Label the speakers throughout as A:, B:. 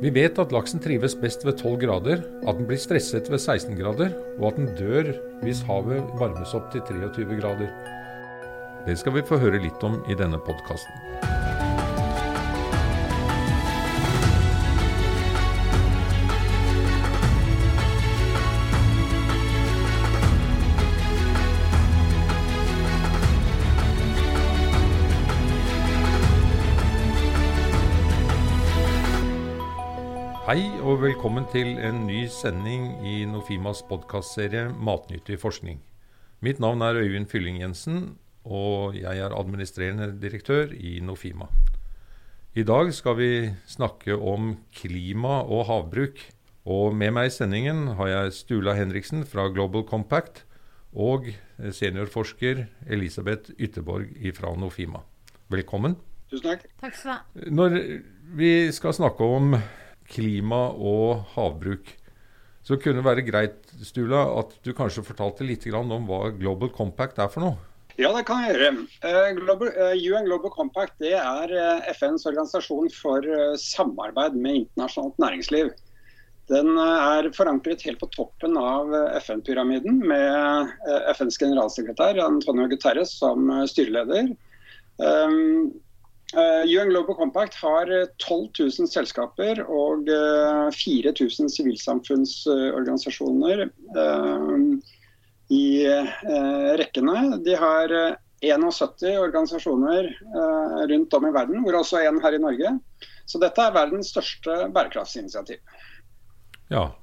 A: Vi vet at laksen trives best ved 12 grader, at den blir stresset ved 16 grader, og at den dør hvis havet varmes opp til 23 grader. Det skal vi få høre litt om i denne podkasten. Hei og velkommen til en ny sending i Nofimas podkastserie Matnyttig forskning. Mitt navn er Øyvind Fylling Jensen, og jeg er administrerende direktør i Nofima. I dag skal vi snakke om klima og havbruk. Og med meg i sendingen har jeg Stula Henriksen fra Global Compact og seniorforsker Elisabeth Ytterborg fra Nofima. Velkommen.
B: Tusen takk.
C: Takk skal du ha.
A: Når vi skal snakke om klima og havbruk. Så kunne det være greit Stula, at du kanskje fortalte litt om hva Global Compact er for noe?
B: Ja, det kan jeg gjøre. Global, uh, UN Global Compact det er uh, FNs organisasjon for samarbeid med internasjonalt næringsliv. Den er forankret helt på toppen av FN-pyramiden, med FNs generalsekretær Antonio Guterres som styreleder. Uh, UN Global Compact har 12 eh, 000 selskaper og uh, 4000 sivilsamfunnsorganisasjoner uh, i rekkene. De har 71 organisasjoner rundt om i verden, hvor også en her i Norge. Så dette er verdens største bærekraftsinitiativ.
A: Ja,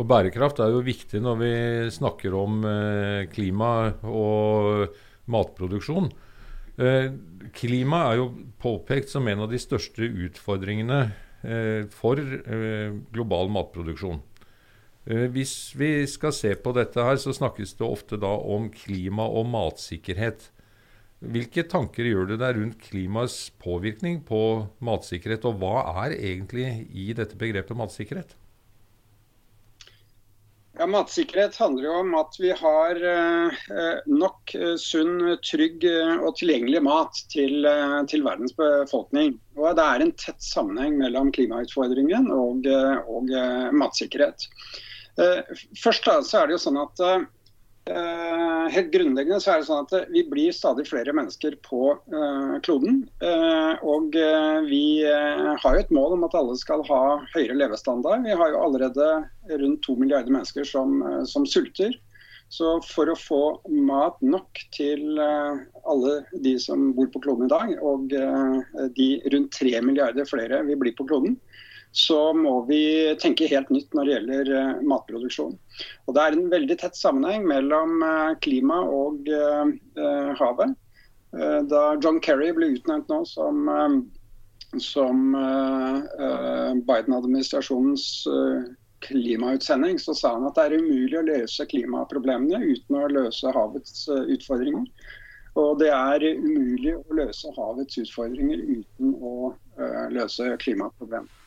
A: og bærekraft er jo viktig når vi snakker om klima og matproduksjon. Eh, klima er jo påpekt som en av de største utfordringene eh, for eh, global matproduksjon. Hvis vi skal se på dette her, så snakkes det ofte da om klima og matsikkerhet. Hvilke tanker gjør du deg rundt klimas påvirkning på matsikkerhet, og hva er egentlig i dette begrepet matsikkerhet?
B: Ja, Matsikkerhet handler jo om at vi har eh, nok eh, sunn, trygg eh, og tilgjengelig mat til, til, verdens befolkning. Og Det er en tett sammenheng mellom klimautfordringen og, og matsikkerhet. Først da, så er det jo sånn at Uh, helt grunnleggende så er det sånn at Vi blir stadig flere mennesker på uh, kloden. Uh, og vi har jo et mål om at alle skal ha høyere levestandard. Vi har jo allerede rundt to milliarder mennesker som, som sulter. Så for å få mat nok til alle de som bor på kloden i dag, og de rundt tre milliarder flere vi blir på kloden, så må vi tenke helt nytt når det gjelder uh, matproduksjon. Og Det er en veldig tett sammenheng mellom uh, klima og uh, havet. da John Kerry ble utnevnt nå som, som Biden-administrasjonens klimautsending, så sa han at det er umulig å løse klimaproblemene uten å løse havets utfordringer. Og det er umulig å løse havets utfordringer uten å løse klimaproblemene.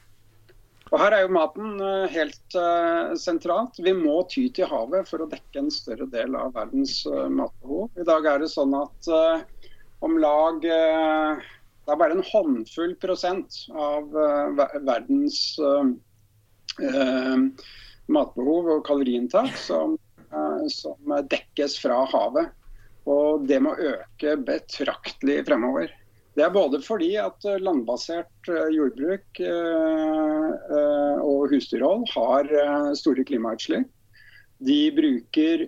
B: Og Her er jo maten eh, helt uh, sentralt. Vi må ty til havet for å dekke en større del av verdens uh, matbehov. I dag er det sånn at om lag Det er bare en håndfull prosent av verdens matbehov og kaloriinntak som, som dekkes fra havet. Og det må øke betraktelig fremover. Det er både fordi at eh, landbasert eh, jordbruk eh, og husdyrhold har store klimautslipp. De bruker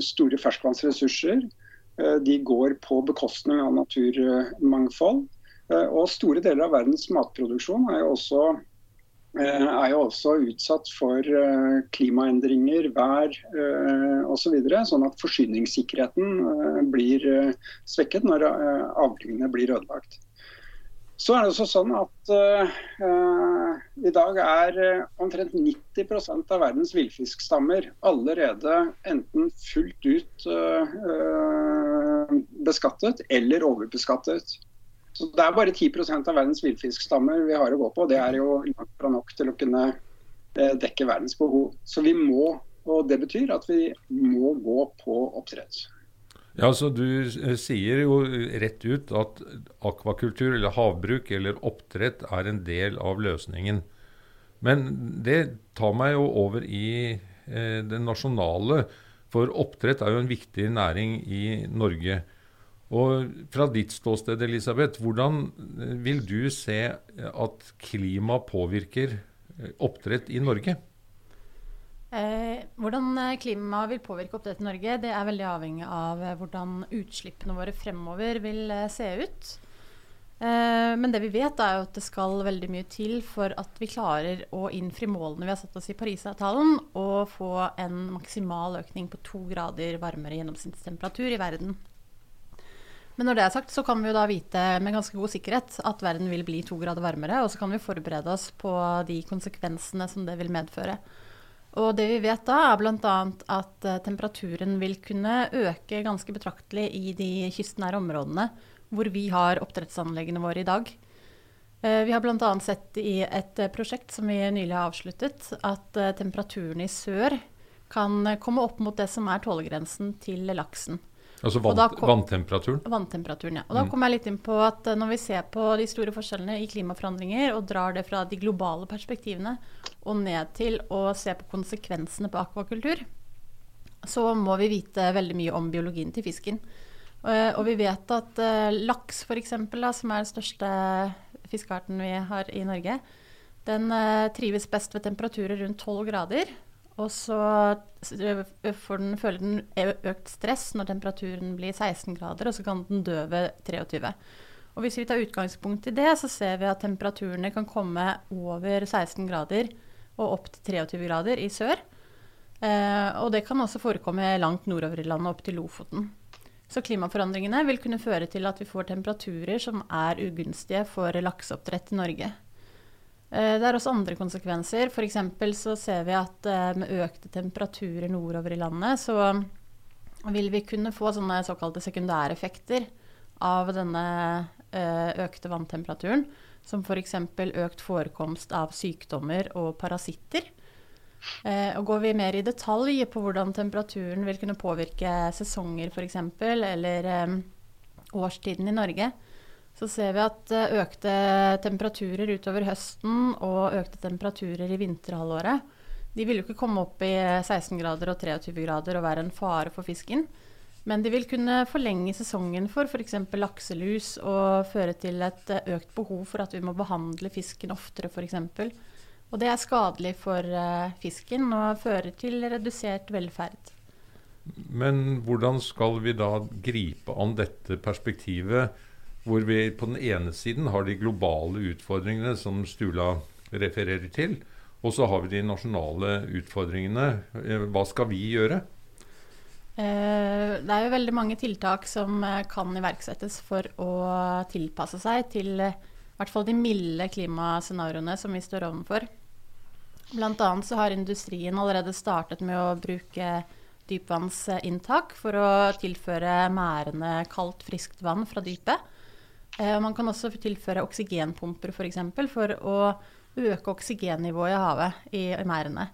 B: store ferskvannsressurser. De går på bekostning av naturmangfold. Og store deler av verdens matproduksjon er jo også er jo også utsatt for eh, klimaendringer, vær eh, osv. Så videre, sånn at forsyningssikkerheten blir svekket når avlingene blir ødelagt. Så er det også sånn at uh, i dag er omtrent 90% av verdens villfiskstammer allerede enten fullt ut uh, beskattet eller overbeskattet. Så Det er bare 10% av verdens villfiskstammer vi har å gå på. Det er jo langt fra nok til å kunne eh, dekke verdens behov. Så vi må, og det betyr at vi må gå på oppdrett.
A: Ja, så Du sier jo rett ut at akvakultur eller havbruk eller oppdrett er en del av løsningen. Men det tar meg jo over i eh, det nasjonale. For oppdrett er jo en viktig næring i Norge. Og fra ditt ståsted, Elisabeth, hvordan eh, vil du se at klima påvirker eh, oppdrett i Norge?
C: Eh, hvordan klimaet vil påvirke oppdrett i Norge, det er veldig avhengig av hvordan utslippene våre fremover vil se ut. Men det vi vet, er jo at det skal veldig mye til for at vi klarer å innfri målene vi har satt oss i Parisavtalen, og få en maksimal økning på to grader varmere gjennomsnittstemperatur i verden. Men når det er sagt, så kan vi jo da vite med ganske god sikkerhet at verden vil bli to grader varmere, og så kan vi forberede oss på de konsekvensene som det vil medføre. Og det vi vet da, er bl.a. at eh, temperaturen vil kunne øke ganske betraktelig i de kystnære områdene hvor vi har oppdrettsanleggene våre i dag. Eh, vi har bl.a. sett i et eh, prosjekt som vi nylig har avsluttet, at temperaturen i sør kan komme opp mot det som er tålegrensen til laksen.
A: Altså vann, kom, vanntemperaturen?
C: Vanntemperaturen, ja. Og da mm. kom jeg litt inn på at eh, når vi ser på de store forskjellene i klimaforandringer, og drar det fra de globale perspektivene og ned til å se på konsekvensene på akvakultur, så må vi vite veldig mye om biologien til fisken. Uh, og vi vet at uh, laks, f.eks., som er den største fiskearten vi har i Norge, den trives best ved temperaturer rundt 12 grader. Og så får den, føler den økt stress når temperaturen blir 16 grader, og så kan den dø ved 23. Og hvis vi tar utgangspunkt i det, så ser vi at temperaturene kan komme over 16 grader og opp til 23 grader i sør. Eh, og det kan også forekomme langt nordover i landet, opp til Lofoten. Så klimaforandringene vil kunne føre til at vi får temperaturer som er ugunstige for lakseoppdrett i Norge. Eh, det er også andre konsekvenser. F.eks. så ser vi at eh, med økte temperaturer nordover i landet, så vil vi kunne få sånne såkalte sekundæreffekter av denne eh, økte vanntemperaturen. Som f.eks. For økt forekomst av sykdommer og parasitter. Og går vi mer i detalj på hvordan temperaturen vil kunne påvirke sesonger f.eks., eller årstiden i Norge, så ser vi at eh, økte temperaturer utover høsten og økte temperaturer i vinterhalvåret de vil jo ikke komme opp i 16 grader og 23 grader og være en fare for fisken. Men de vil kunne forlenge sesongen for f.eks. lakselus og føre til et eh, økt behov for at vi må behandle fisken oftere f.eks. Og det er skadelig for fisken og fører til redusert velferd.
A: Men hvordan skal vi da gripe an dette perspektivet? Hvor vi på den ene siden har de globale utfordringene som Stula refererer til. Og så har vi de nasjonale utfordringene. Eh, hva skal vi gjøre?
C: Eh, det er jo veldig mange tiltak som eh, kan iverksettes for å tilpasse seg til i hvert fall de milde klimascenarioene som vi står overfor. Bl.a. så har industrien allerede startet med å bruke dypvannsinntak for å tilføre mærende kaldt, friskt vann fra dypet. Eh, man kan også tilføre oksygenpumper f.eks. For, eksempel, for å øke oksygennivået i havet i, i merdene.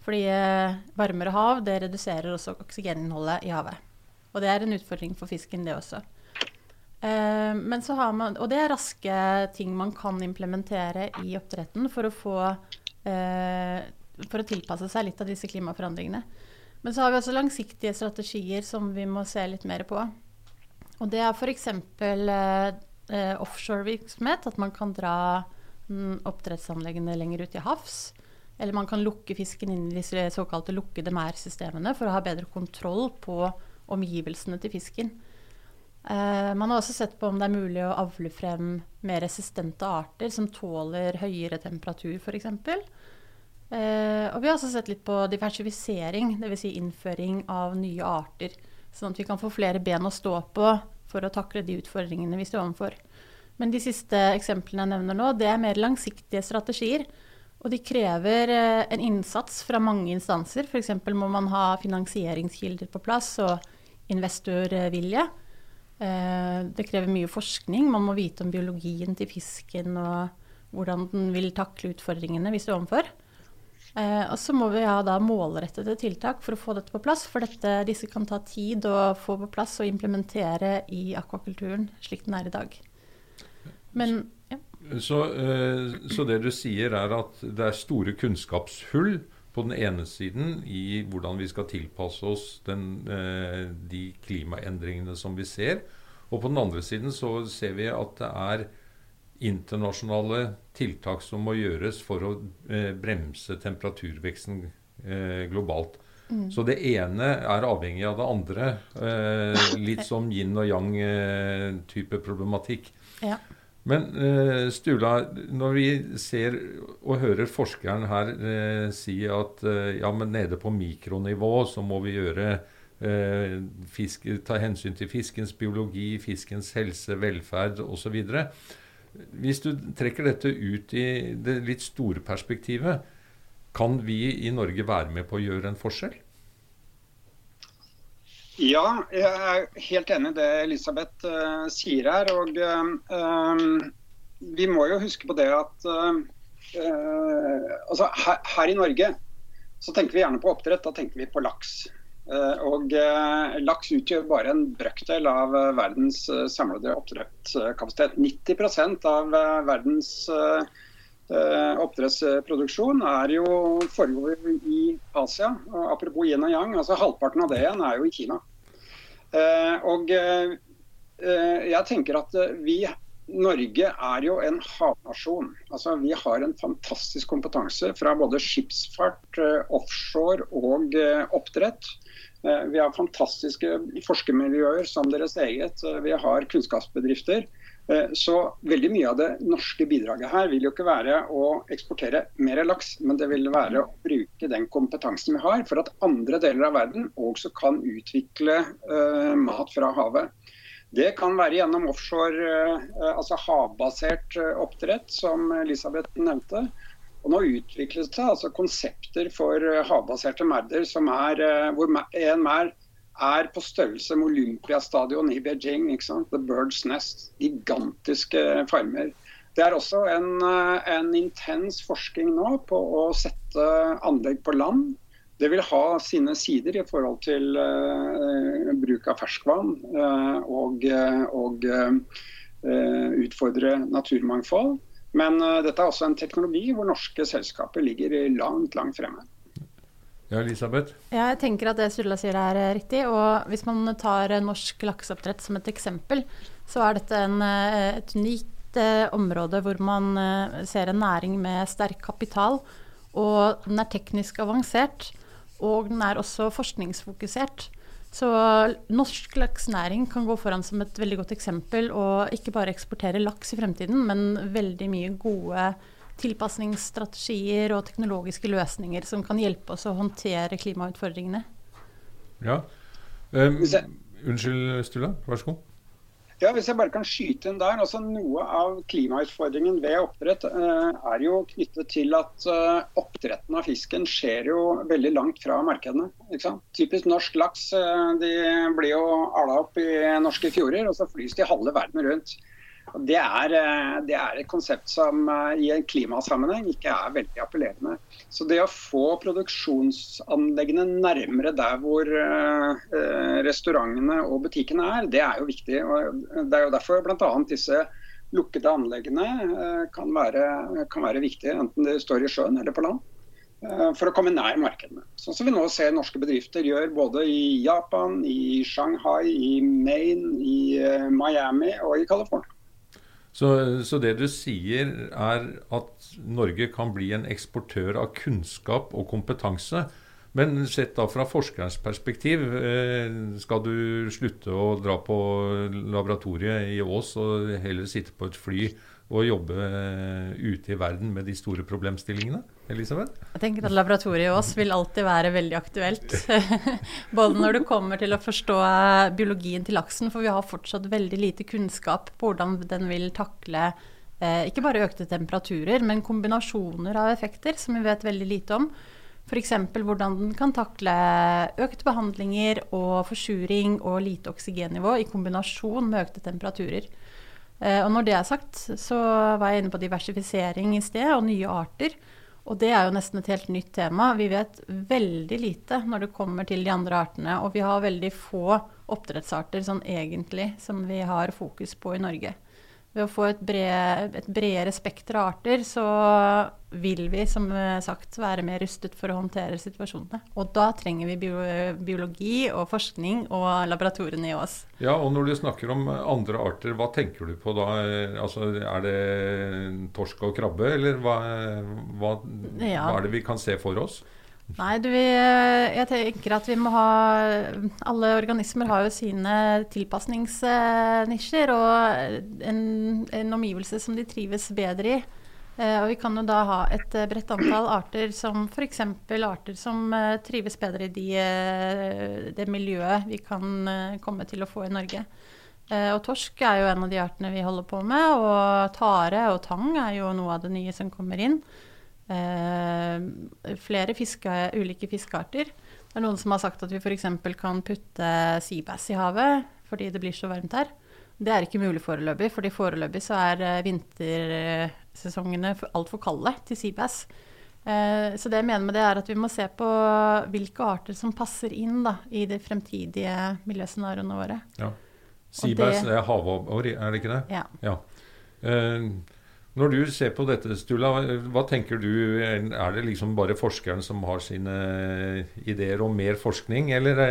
C: Fordi eh, varmere hav det reduserer også oksygeninnholdet i havet. Og det er en utfordring for fisken, det også. Eh, men så har man, og det er raske ting man kan implementere i oppdretten for å få for å tilpasse seg litt av disse klimaforandringene. Men så har vi også langsiktige strategier som vi må se litt mer på. Og det er f.eks. Eh, offshorevirksomhet. At man kan dra mm, oppdrettsanleggene lenger ut til havs. Eller man kan lukke fisken inn i disse såkalte lukkede mær-systemene for å ha bedre kontroll på omgivelsene til fisken. Eh, man har også sett på om det er mulig å avle frem mer resistente arter som tåler høyere temperatur, f.eks. Eh, og vi har også sett litt på diversifisering, dvs. Si innføring av nye arter. Sånn at vi kan få flere ben å stå på for å takle de utfordringene vi står overfor. Men de siste eksemplene jeg nevner nå, det er mer langsiktige strategier. Og de krever eh, en innsats fra mange instanser. F.eks. må man ha finansieringskilder på plass og investorvilje. Eh, det krever mye forskning. Man må vite om biologien til fisken og hvordan den vil takle utfordringene vi står overfor. Eh, og så må vi ha da målrettede tiltak for å få dette på plass. For dette, disse kan ta tid å få på plass og implementere i akvakulturen slik den er i dag. Men ja.
A: Så, eh, så det du sier er at det er store kunnskapshull på den ene siden i hvordan vi skal tilpasse oss den, eh, de klimaendringene som vi ser. Og på den andre siden så ser vi at det er internasjonale tiltak som må gjøres for å eh, bremse temperaturveksten eh, globalt. Mm. Så det ene er avhengig av det andre. Eh, litt som yin og yang-type eh, problematikk. Ja. Men eh, Stula, når vi ser og hører forskeren her eh, si at ja, men nede på mikronivå så må vi gjøre fisk, ta hensyn til fiskens biologi, fiskens helse, velferd osv. Hvis du trekker dette ut i det litt store perspektivet, kan vi i Norge være med på å gjøre en forskjell?
B: Ja, jeg er helt enig i det Elisabeth uh, sier her. Og uh, vi må jo huske på det at uh, altså her, her, i Norge så tenker vi gjerne på oppdrett. Da tenker vi på laks. Eh, og eh, Laks utgjør bare en brøkdel av eh, verdens samlede oppdrettskapasitet. 90% av verdens oppdrettsproduksjon er jo foregår i Asia. Og apropos yin og yang, altså halvparten av det igjen er jo i Kina. Og jeg tenker at vi Norge er jo en havnasjon. Altså, vi har en fantastisk kompetanse fra både skipsfart, offshore og oppdrett. Eh, vi har fantastiske forskermiljøer som deres eget. Eh, vi har kunnskapsbedrifter. Eh, så veldig mye av det norske bidraget her vil jo ikke være å eksportere mer laks, men det vil være å bruke den kompetansen vi har for at andre deler av verden også kan utvikle mat fra havet. Det kan være gjennom offshore, uh, altså havbasert oppdrett, som Elisabeth nevnte. Og nå utvikles det altså konsepter for eh, havbaserte merder er, eh, hvor en merd er på størrelse med Olympiastadion i Beijing. The Bird's Nest. Gigantiske farmer. Det er også en, eh, en, intens forskning nå på å sette anlegg på land. Det vil ha sine sider i forhold til uh, bruk av ferskvann uh, og, og uh, utfordre naturmangfold. Men uh, dette er også en teknologi hvor norske selskaper ligger langt, langt fremme.
A: Ja, Elisabeth?
C: Ja, jeg tenker at det Sturla sier er eh, riktig. Og hvis man tar eh, norsk lakseoppdrett som et eksempel, så er dette en, et unikt område hvor man ser en næring med sterk kapital. Og den er teknisk avansert, og den er også forskningsfokusert. Så norsk laksenæring kan gå foran som et veldig godt eksempel og ikke bare eksportere laks i fremtiden, men veldig mye gode tilpasningsstrategier og teknologiske løsninger som kan hjelpe oss å håndtere klimautfordringene.
A: Ja. Um, unnskyld, Stula. Vær så god.
B: Ja, Hvis jeg bare kan skyte inn der. altså Noe av klimautfordringen ved oppdrett eh, er jo knyttet til at eh, oppdretten av fisken skjer jo veldig langt fra markedene. Typisk norsk laks eh, de blir jo ala opp i norske fjorder, og så flys de halve verden rundt. Det er, eh, det er, et konsept som eh, i en klimasammenheng ikke er veldig appellerende. Så det å få produksjonsanleggene nærmere der hvor eh, restaurantene og butikkene er, det er jo viktig. Og det er jo derfor bl.a. disse lukkede anleggene kan være, kan være viktige, enten det står i sjøen eller på land for å komme nær markedene. Sånn som vi nå ser norske bedrifter gjør både i Japan, i Shanghai, i Maine, i Miami og i California.
A: Så, så, det du sier, er at Norge kan bli en eksportør av kunnskap og kompetanse. Men sett da fra forskerens perspektiv, eh, skal du slutte å dra på laboratoriet i Ås og heller sitte på et fly og jobbe eh, ute i verden med de store problemstillingene? Elisabeth?
C: Jeg tenker at Laboratoriet i Ås vil alltid være veldig aktuelt. Både når det kommer til å forstå biologien til laksen, for vi har fortsatt veldig lite kunnskap på hvordan den vil takle eh, ikke bare økte temperaturer, men kombinasjoner av effekter som vi vet veldig lite om. F.eks. hvordan den kan takle økte behandlinger og forsuring og lite oksygennivå i kombinasjon med økte temperaturer. Eh, og når det er sagt, så var jeg inne på diversifisering i sted, og nye arter. Og det er jo nesten et helt nytt tema. Vi vet veldig lite når det kommer til de andre artene. Og vi har veldig få oppdrettsarter sånn egentlig som vi har fokus på i Norge. Ved å få et, bred, et bredere spekter av arter, så vil vi som sagt være mer rustet for å håndtere situasjonene. Og da trenger vi biologi og forskning og laboratoriene i oss.
A: Ja, og når du snakker om andre arter, hva tenker du på da? Altså, er det torsk og krabbe, eller hva, hva, ja. hva er det vi kan se for oss?
C: Nei, du, jeg tenker at vi må ha Alle organismer har jo sine tilpasningsnisjer og en, en omgivelse som de trives bedre i. Eh, og vi kan jo da ha et bredt antall arter som f.eks. arter som eh, trives bedre i de, eh, det miljøet vi kan komme til å få i Norge. Og torsk er jo en av de artene vi holder på med, og tare og tang er jo noe av det nye som kommer inn. Eh, flere fiske, ulike fiskearter. Det er noen som har sagt at vi f.eks. kan putte seabass i havet fordi det blir så varmt her. Det er ikke mulig foreløpig, fordi foreløpig så er eh, vintersesongene altfor kalde til seabass. Eh, så det jeg mener med det, er at vi må se på hvilke arter som passer inn da, i de fremtidige miljøscenarioene våre.
A: Ja. Seabass er havabbor, er det ikke det?
C: Ja.
A: ja. Uh, når du ser på dette, Stula, hva tenker du? Er det liksom bare forskeren som har sine ideer om mer forskning, eller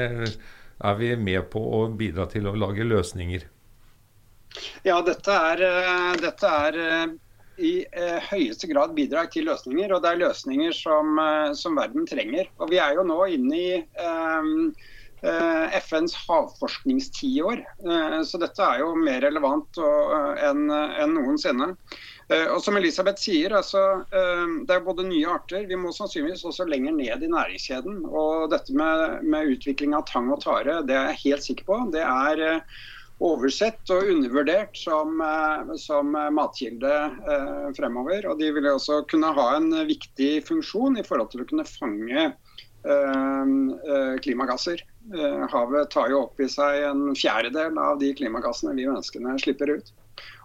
A: er vi med på å bidra til å lage løsninger?
B: Ja, dette er, eh, dette er eh, i eh, høyeste grad bidrag til løsninger, og det er løsninger som, som verden trenger. Og Vi er jo nå inne i um, FNs havforskningstiår, så dette er jo mer relevant enn noensinne. Eh, og som Elisabeth sier, altså, eh, Det er både nye arter. Vi må sannsynligvis også lenger ned i næringskjeden. Og dette med, med utvikling av tang og tare, det er jeg helt sikker på. Det er eh, oversett og undervurdert som, som matkilde fremover. Og de vil også kunne ha en viktig funksjon i forhold til å kunne fange klimagasser. Havet tar jo opp i seg en fjerdedel av de klimagassene vi menneskene slipper ut.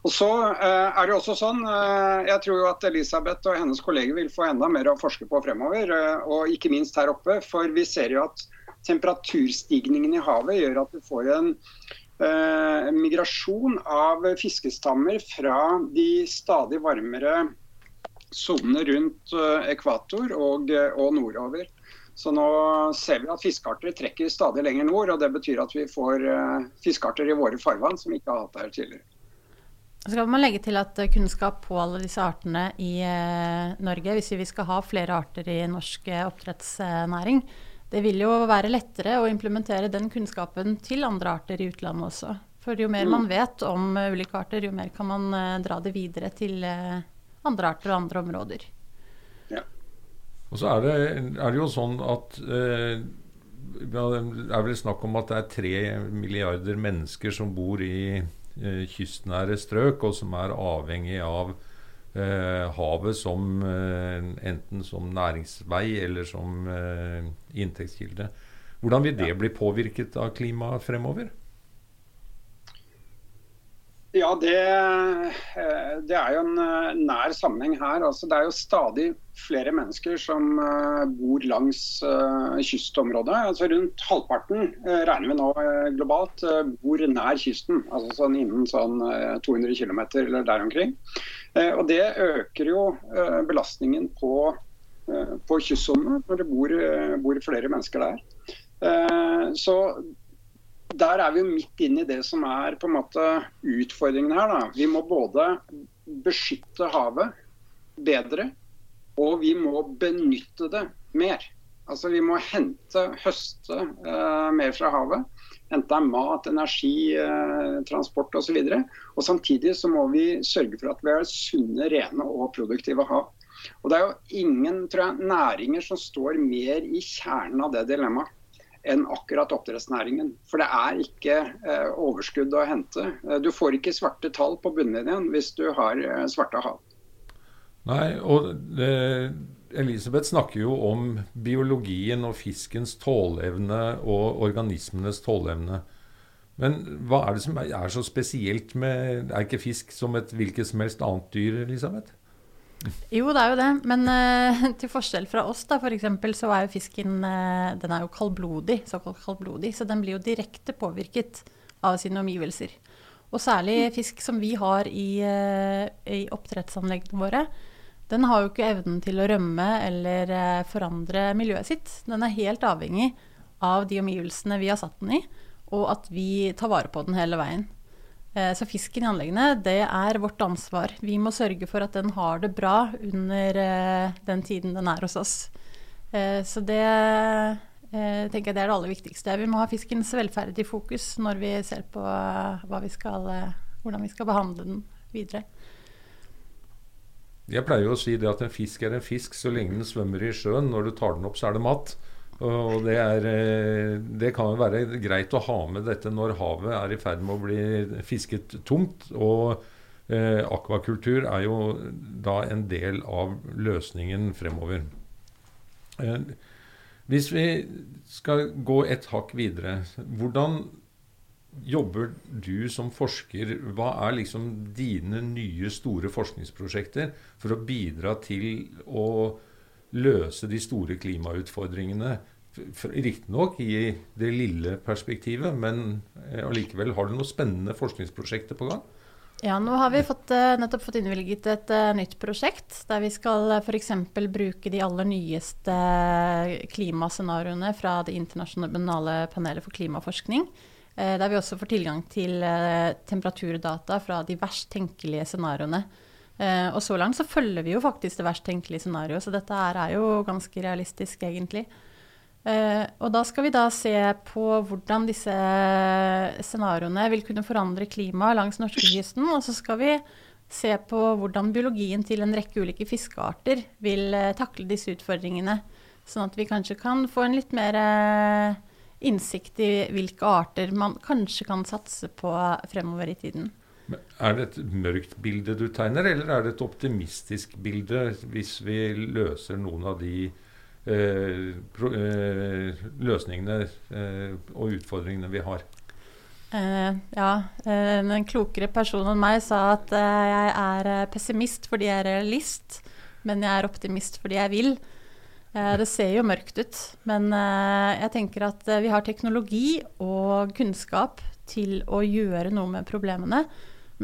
B: Og så eh, er det også sånn, eh, Jeg tror jo at Elisabeth og hennes kolleger vil få enda mer å forske på fremover. Eh, og ikke minst her oppe. For vi ser jo at temperaturstigningen i havet gjør at vi får en eh, migrasjon av fiskestammer fra de stadig varmere sonene rundt eh, ekvator og, og nordover. Så nå ser vi at fiskearter trekker stadig lenger nord, og det betyr at vi får uh, fiskearter i våre farvann som vi ikke har hatt her tidligere.
C: Så skal man legge til at kunnskap på alle disse artene i eh, Norge, hvis vi skal ha flere arter i norsk eh, oppdrettsnæring, det vil jo være lettere å implementere den kunnskapen til andre arter i utlandet også. For jo mer man mm. vet om ulike arter, jo mer kan man dra det videre til andre arter og andre områder.
A: Ja. Og så er det, er det jo sånn at det er vel snakk om at det er tre milliarder mennesker som bor i Eh, kystnære strøk, og som er avhengig av eh, havet som eh, enten som næringsvei eller som eh, inntektskilde. Hvordan vil det bli påvirket av klimaet fremover?
B: Ja, det, eh, det, er jo en eh, nær sammenheng her. Altså, det er jo stadig flere mennesker som uh, bor langs kystområdet. Altså, rundt halvparten regner vi nå globalt bor nær kysten. Altså sånn innen sånn 200 km eller der omkring. og Det øker jo belastningen på, på kystsonene når det bor, bor, flere mennesker der. så der er vi jo midt inn i det som er på en måte utfordringen her. Da. Vi må både beskytte havet bedre, og vi må benytte det mer. Altså Vi må hente, høste eh, mer fra havet. Enten det er mat, energi, eh, transport osv. Samtidig så må vi sørge for at vi har sunne, rene og produktive hav. Og Det er jo ingen tror jeg, næringer som står mer i kjernen av det dilemmaet enn akkurat oppdrettsnæringen. For det er ikke eh, overskudd å hente. Eh, du får ikke svarte tall på bunnlinjen hvis du har eh, svarte hav.
A: Nei, og det, Elisabeth snakker jo om biologien og fiskens tåleevne og organismenes tåleevne. Men hva er det som er så spesielt med Er ikke fisk som et hvilket som helst annet dyr, Elisabeth?
C: Jo, det er jo det. Men uh, til forskjell fra oss, da, f.eks., så er jo fisken uh, den er jo kaldblodig, såkalt kaldblodig. Så den blir jo direkte påvirket av sine omgivelser. Og særlig fisk som vi har i, uh, i oppdrettsanleggene våre, den har jo ikke evnen til å rømme eller forandre miljøet sitt. Den er helt avhengig av de omgivelsene vi har satt den i, og at vi tar vare på den hele veien. Eh, så fisken i anleggene, det er vårt ansvar. Vi må sørge for at den har det bra under eh, den tiden den er hos oss. Eh, så det tenker jeg det er det aller viktigste. Vi må ha fiskens velferd i fokus når vi ser på vi skal, hvordan vi skal behandle den videre.
A: Jeg pleier jo å si det at en fisk er en fisk så lenge den svømmer i sjøen. Når du tar den opp, så er det mat. Og det, er, eh, det kan jo være greit å ha med dette når havet er i ferd med å bli fisket tomt. Og eh, akvakultur er jo da en del av løsningen fremover. Eh, hvis vi skal gå et hakk videre, hvordan jobber du som forsker? Hva er liksom dine nye store forskningsprosjekter for å bidra til å løse de store klimautfordringene. Riktignok i det lille perspektivet, men eh, allikevel. Har du noen spennende forskningsprosjekter på gang?
C: Ja, nå har vi fått, eh, nettopp fått innvilget et uh, nytt prosjekt der vi skal f.eks. bruke de aller nyeste klimascenarioene fra Det internasjonale panelet for klimaforskning. Der vi også får tilgang til temperaturdata fra de verst tenkelige scenarioene. Eh, og så langt så følger vi jo faktisk det verst tenkelige scenarioet, så dette her er jo ganske realistisk, egentlig. Eh, og da skal vi da se på hvordan disse scenarioene vil kunne forandre klimaet langs norskekysten. Og så skal vi se på hvordan biologien til en rekke ulike fiskearter vil eh, takle disse utfordringene. Sånn at vi kanskje kan få en litt mer innsikt i hvilke arter man kanskje kan satse på fremover i tiden.
A: Er det et mørkt bilde du tegner, eller er det et optimistisk bilde hvis vi løser noen av de eh, pro, eh, løsningene eh, og utfordringene vi har?
C: Uh, ja, uh, en klokere person enn meg sa at uh, jeg er pessimist fordi jeg er realist, men jeg er optimist fordi jeg vil. det ser jo mørkt ut, men jeg tenker at vi har teknologi og kunnskap til å gjøre noe med problemene.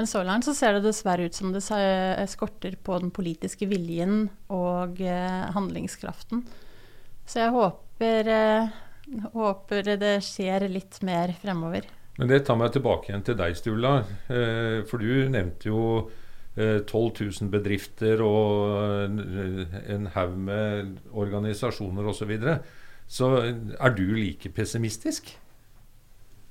C: Men så langt så ser det dessverre ut som det skorter på den politiske viljen og eh, handlingskraften. Så jeg håper, eh, håper, det skjer litt mer fremover.
A: Men det tar meg tilbake igjen til deg, Sturla. Eh, for du nevnte jo 12 000 bedrifter og en haug med organisasjoner osv. Så, videre. så er du like pessimistisk?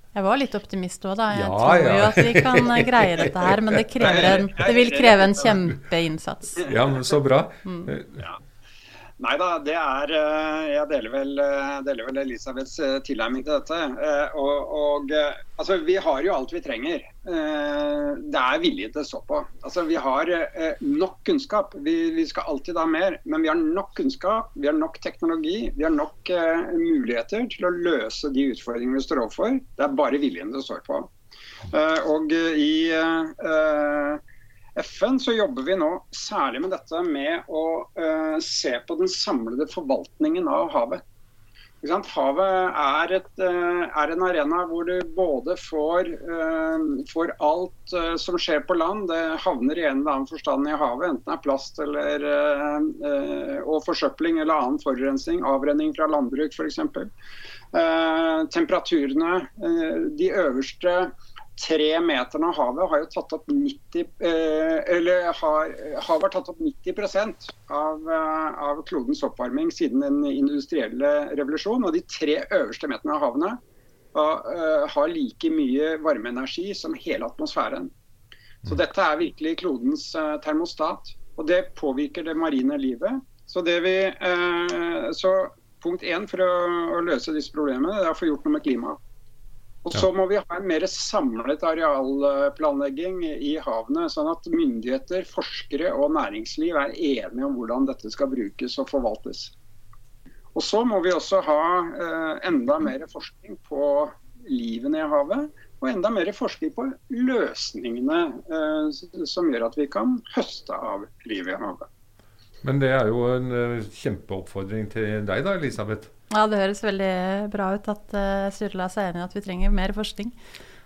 C: Jeg var litt optimist òg, da. Jeg ja, tror ja. jo at vi kan eh, greie dette her, men det, en, det vil kreve en kjempeinnsats.
A: Ja, men så bra. Mm.
B: Ja. Nei da, det er eh, Jeg deler vel, eh, deler vel Elisabeths eh, tilnærming til dette. Og, og, altså, vi har jo alt vi trenger. Det er vilje til å stå på. Altså, vi har nok kunnskap. Vi, vi, skal alltid ha mer, men vi har nok kunnskap, vi har nok teknologi, vi har nok muligheter til å løse de utfordringene vi står overfor. Det er bare viljen det står på. Og i FN så jobber vi nå særlig med dette med å uh, se på den samlede forvaltningen av havet. Havet er, et, uh, er, en arena hvor du både får, uh, får alt som skjer på land, det havner i en eller annen forstand i havet. Enten det er plast eller, og forsøpling eller annen forurensning. Avrenning fra landbruk f.eks. temperaturene, de øverste tre meterne av havet har tatt opp 90 eh, eller har, har tatt opp 90 av, eh, av klodens oppvarming siden den industrielle revolusjonen. Og de tre øverste meterne av havene uh, har like mye varmeenergi som hele atmosfæren. Så mm. dette er virkelig klodens uh, termostat. Og det påvirker det marine livet. Så, det vi, uh, så punkt én for å, å løse disse problemene er å få gjort noe med klimaet. Og så må vi ha en mer samlet arealplanlegging i havene, sånn at myndigheter, forskere og næringsliv er enige om hvordan dette skal brukes og forvaltes. Og så må vi også ha eh, enda mer forskning på livene i havet, og enda mer forskning på løsningene eh, som gjør at vi kan høste av livet i havet.
A: Men det er jo en uh, kjempeoppfordring til deg da, Elisabeth.
C: Ja, det høres veldig bra ut at uh, Sturla er enig i at vi trenger mer forskning.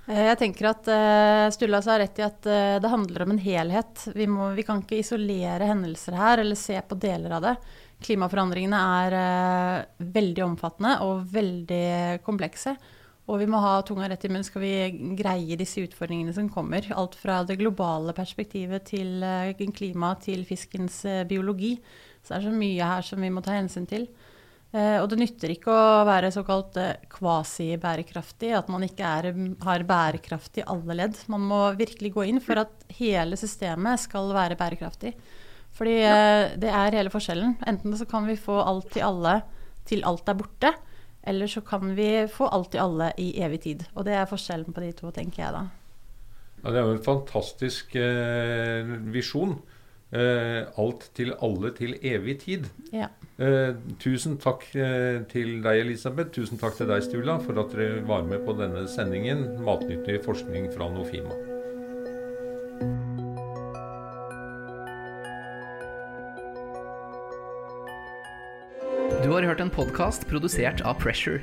C: Uh, jeg tenker at uh, Sturla har rett i at det handler om en helhet. Vi, må, vi, kan ikke isolere hendelser her eller se på deler av det. Klimaforandringene er veldig omfattende og veldig komplekse. Og vi må ha tunga rett i munnen skal vi greie disse utfordringene som kommer. Alt fra det globale perspektivet til klima til fiskens biologi. Så det er så mye her som vi må ta hensyn til. Uh, og det nytter ikke å være såkalt kvasi-bærekraftig, at man ikke er, har bærekraft i alle ledd. Man må virkelig gå inn for at hele systemet skal være bærekraftig. Fordi det er hele forskjellen. Enten så kan vi få alt til alle til alt er borte. Eller så kan vi få alt til alle i evig tid. Og det er forskjellen på de to, tenker jeg da.
A: Ja, Det er jo en fantastisk eh, visjon. Eh, alt til alle til evig tid.
C: Ja.
A: Eh, tusen takk eh, til deg, Elisabeth. Tusen takk til deg, Stula, for at dere var med på denne sendingen. Matnyttig forskning fra Nofima.
D: Du har hørt en podkast produsert av Pressure.